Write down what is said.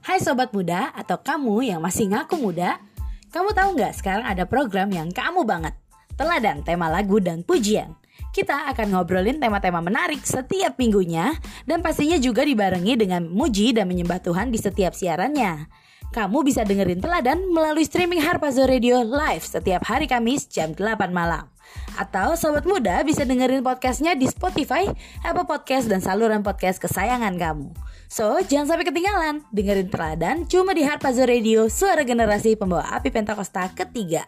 Hai sobat muda atau kamu yang masih ngaku muda? Kamu tahu nggak sekarang ada program yang kamu banget? Teladan tema lagu dan pujian. Kita akan ngobrolin tema-tema menarik setiap minggunya dan pastinya juga dibarengi dengan muji dan menyembah Tuhan di setiap siarannya. Kamu bisa dengerin teladan melalui streaming Harpazo Radio live setiap hari Kamis jam 8 malam. Atau sobat muda bisa dengerin podcastnya di Spotify, Apple Podcast, dan saluran podcast kesayangan kamu. So, jangan sampai ketinggalan. Dengerin teladan cuma di Harpazo Radio, suara generasi pembawa api Pentakosta ketiga.